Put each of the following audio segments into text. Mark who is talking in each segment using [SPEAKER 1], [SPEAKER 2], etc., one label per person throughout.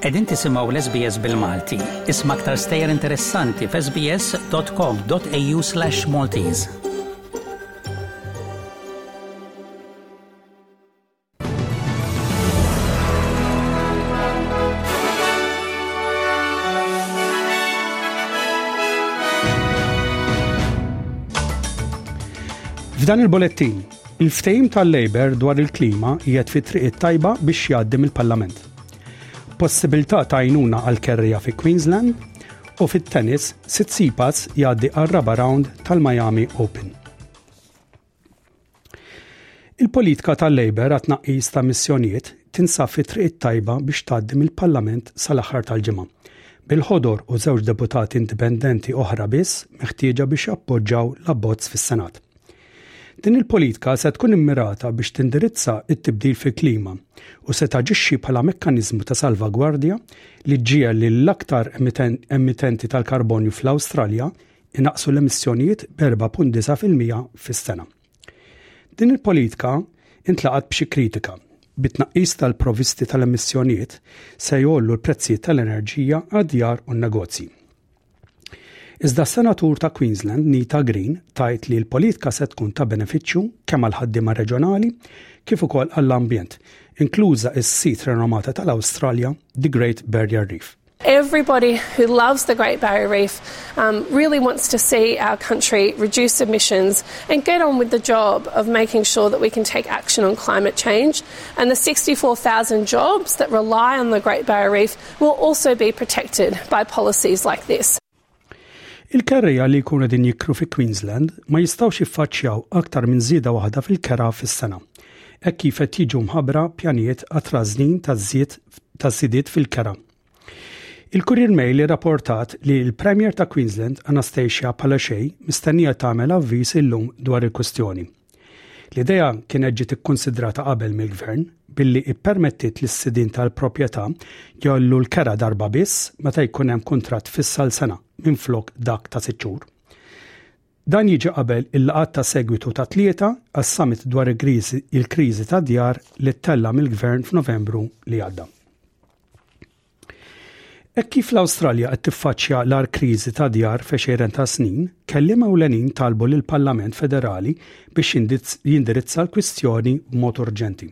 [SPEAKER 1] Qegħdin tisimgħu l-SBS bil-Malti. Isma' aktar stejjer interessanti f'sbs.com.au/maltese.
[SPEAKER 2] F'dan il-bolettin, il-ftehim tal-Labor dwar il-klima jgħed fi triq it-tajba biex jgħaddi mill-Parlament. Possibilità ta' għajnuna għal kerrija fi Queensland u fit-tennis Sitsipas jgħaddi għal raba round tal-Miami Open. Il-politika tal-Labour għat-tnaqqis ta' emissjonijiet tinsab fit-triq it-tajba biex tgħaddi mill-Parlament sal-aħħar tal-ġimgħa, bil-Ħodor u żewġ deputati indipendenti oħra biss meħtieġa biex jappoġġaw l-abbozz fis-Senat. Din il-politika se tkun immirata biex tindirizza t-tibdil fil-klima u se taġixxi bħala mekkaniżmu ta' salvagwardja li ġġiegħel lill-aktar emittenti tal-karbonju fl-Awstralja inaqqsu l-emissjonijiet b'4.9 fil-mija fis-sena. Din il-politika intlaqat b'xi kritika bit-tnaqqis tal-provisti tal-emissjonijiet se jgħollu l-prezzijiet tal-enerġija għad-djar u n-negozji. Iżda s-Senatur ta' Queensland Nita Green tajt li l-politika se tkun ta' benefiċċju kemm għal ħaddiema reġjonali kif ukoll għall-ambjent, inkluża s-sit renomata tal-Awstralja, The Great Barrier Reef.
[SPEAKER 3] Everybody who loves the Great Barrier Reef um, really wants to see our country reduce emissions and get on with the job of making sure that we can take action on climate change. And the 64,000 jobs that rely on the Great Barrier Reef will also be protected by policies like this.
[SPEAKER 2] Il-kerrejja li jkunu qegħdin jikru fi Queensland ma jistgħux jiffaċċjaw aktar minn żieda waħda fil-kera fis-sena, hekk kif qed jiġu mħabbra pjanijiet għat-trażżnin ta' żidiet fil-kera. Il-Courier Mail irrapportat li l-Premier ta' Queensland, Anastasia Palaszczuk, mistennija tagħmel avviż illum dwar il-kwistjoni. L-idea kienet ġiet ikkunsidrata qabel mill-Gvern billi ippermettiet lis sidin tal-proprjetà jollu l-kera darba biss meta jkun hemm kuntratt fissal sena minflok dak ta' sitt xhur. Dan jiġi qabel il-laqgħat ta' segwitu ta' tlieta għas-summit dwar il-kriżi tad-djar li ttella' mill-Gvern f'Novembru li għadda. Hekk kif l-Awstralja qed tiffaċċja l-agħar kriżi ta' djar f'għexieren ta' snin, kelliema ewlenin talbu lill-Parlament Federali biex jindirizza l-kwistjoni b'mod urġenti.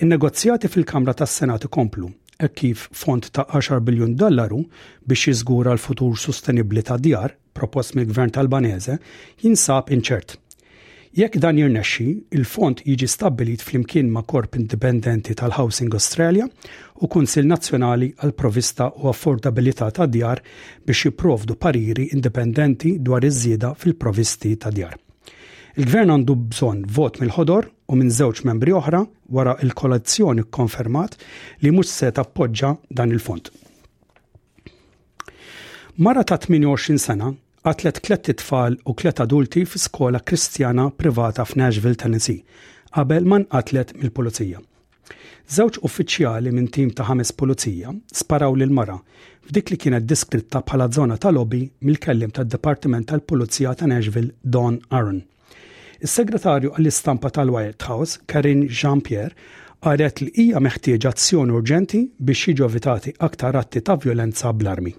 [SPEAKER 2] In-negozjati fil-Kamra tas-Senat ikomplu, hekk kif fond ta' 10 biljun dollaru biex jiżgura l-futur sostenibbli tad-djar, propost mill-Gvern Talbaneże jinsab inċert. Jekk dan jirnexxi, il-fond jiġi stabbilit flimkien ma' korp indipendenti tal-Housing Australia u Kunsill Nazzjonali għal Provista u Affordabilità ta' Djar biex jipprovdu pariri indipendenti dwar iż-żieda fil-provisti ta' djar. Il-Gvern għandu bżonn vot mill-ħodor u minn żewġ membri oħra wara l-kolazzjoni kkonfermat li mhux se tappoġġa dan il-fond. Mara ta' 28 sena qatlet tliet itfal u tliet adulti fi skola Kristjana privata f'Nashville, Tennessee, qabel ma nqatlet mill-pulizija. Żewġ uffiċjali minn tim ta' ħames pulizija sparaw lill-mara f'dik li kienet diskritta bħala żona ta' lobby mill-kelliem tad-Dipartiment tal-Pulizija ta' Nashville Don Aron. Is-Segretarju għall-Istampa tal-White House, Karine Jean-Pierre, qalet li hija meħtieġa azzjoni urġenti biex jiġu evitati aktar atti ta' vjolenza bl-armi.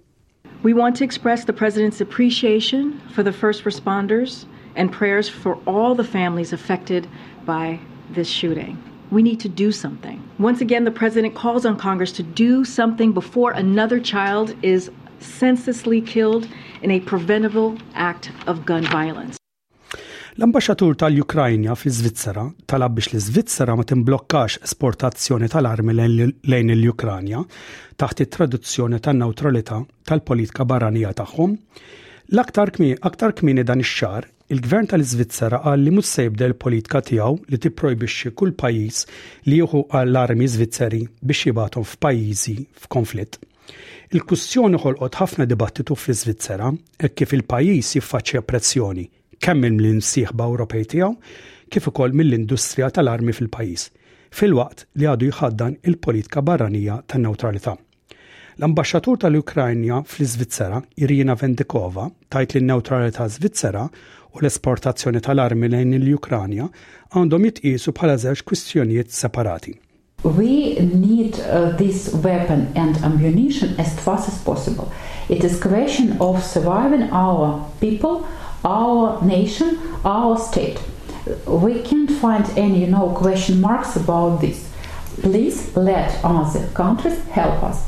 [SPEAKER 4] We want to express the President's appreciation for the first responders and prayers for all the families affected by this shooting. We need to do something. Once again, the President calls on Congress to do something before another child is senselessly killed in a preventable act of gun violence.
[SPEAKER 2] L-Ambaxxatur tal-Ukrajna fl-Iżvizzera talab biex l-Iżvizzera ma timblokkax esportazzjoni tal-armi lejn il-Ukranja taħt it-traduzzjoni tan-newtralità tal-politika barranija tagħhom. L-aktar aktar kmieni dan ix-xahar, il-Gvern tal-Iżvizzera qal li mhux se jibda l-politika tiegħu li tipprojbixxi kull pajjiż li jieħu l-armi Żvizzeri biex jibgħathom f'pajjiżi f'konflitt. Il-kwistjoni ħolqot ħafna dibattitu fl-Iżvizzera hekk kif il-pajjiż jiffaċċja pressjoni kemm minn l-imsieħba Ewropej tiegħu kif ukoll mill-industrija tal-armi fil-pajjiż, filwaqt li għadu jħaddan il-politika barranija ta' newtralità. L-Ambaxxatur tal-Ukrajna fl-Iżvizzera, Irina Vendikova, tgħid li n-newtralità Żvizzera u l-esportazzjoni tal-armi lejn il-Ukranja għandhom jitqiesu bħala żewġ kwistjonijiet separati.
[SPEAKER 5] We need uh, this weapon and ammunition as fast as possible. It is question of surviving our people our nation, our state. We can't find any, you know, question marks about this. Please let other countries help us.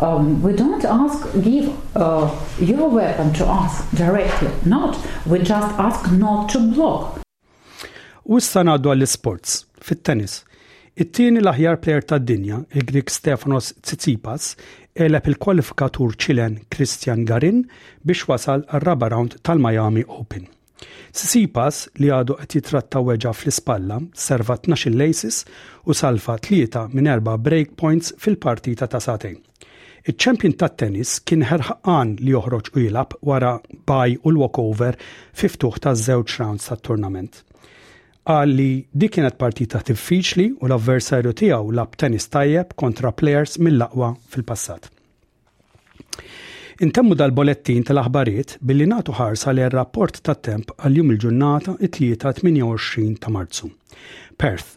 [SPEAKER 5] Um, we don't ask give uh, your weapon to us directly. Not. We just ask not to block.
[SPEAKER 2] U issa ngħaddu għall-isports, fit-tennis. It-tieni l-aħjar plejer tad-dinja, il-Grieg Stefanos Tsitsipas, għeleb il-kwalifikatur Ċilen Christian Garin biex wasal għar-raba' round tal-Miami Open. Tsitsipas li għadu qed jitratta weġa' fl-ispalla, serva 12 laces u salfa tlieta minn erba' break points fil-partita ta' satejn. Iċ-champion tat-tennis kien ħerqan li joħroġ u jilgħab wara bye u l-walkover fi ftuħ taż-żewġ rounds tat-turnament. Qal li di kienet partita diffiċli u l-avversarju tiegħu lab tennis tajjeb kontra plejers mill-aqwa fil-passat. Intemmu dal-bolettin tal-aħbarijiet billi nagħtu ħarsa li r-rapport tat-temp għal-jum il-ġurnata it-tlieta 28 ta' Marzu. Perth,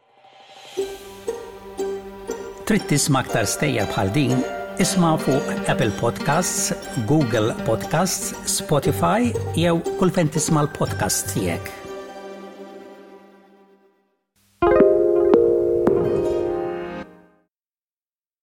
[SPEAKER 1] Trid tisma' aktar stejjer bħal din? Isma' fuq Apple Podcasts, Google Podcasts, Spotify jew kull fejn tisma' l-podcasts tiegħek.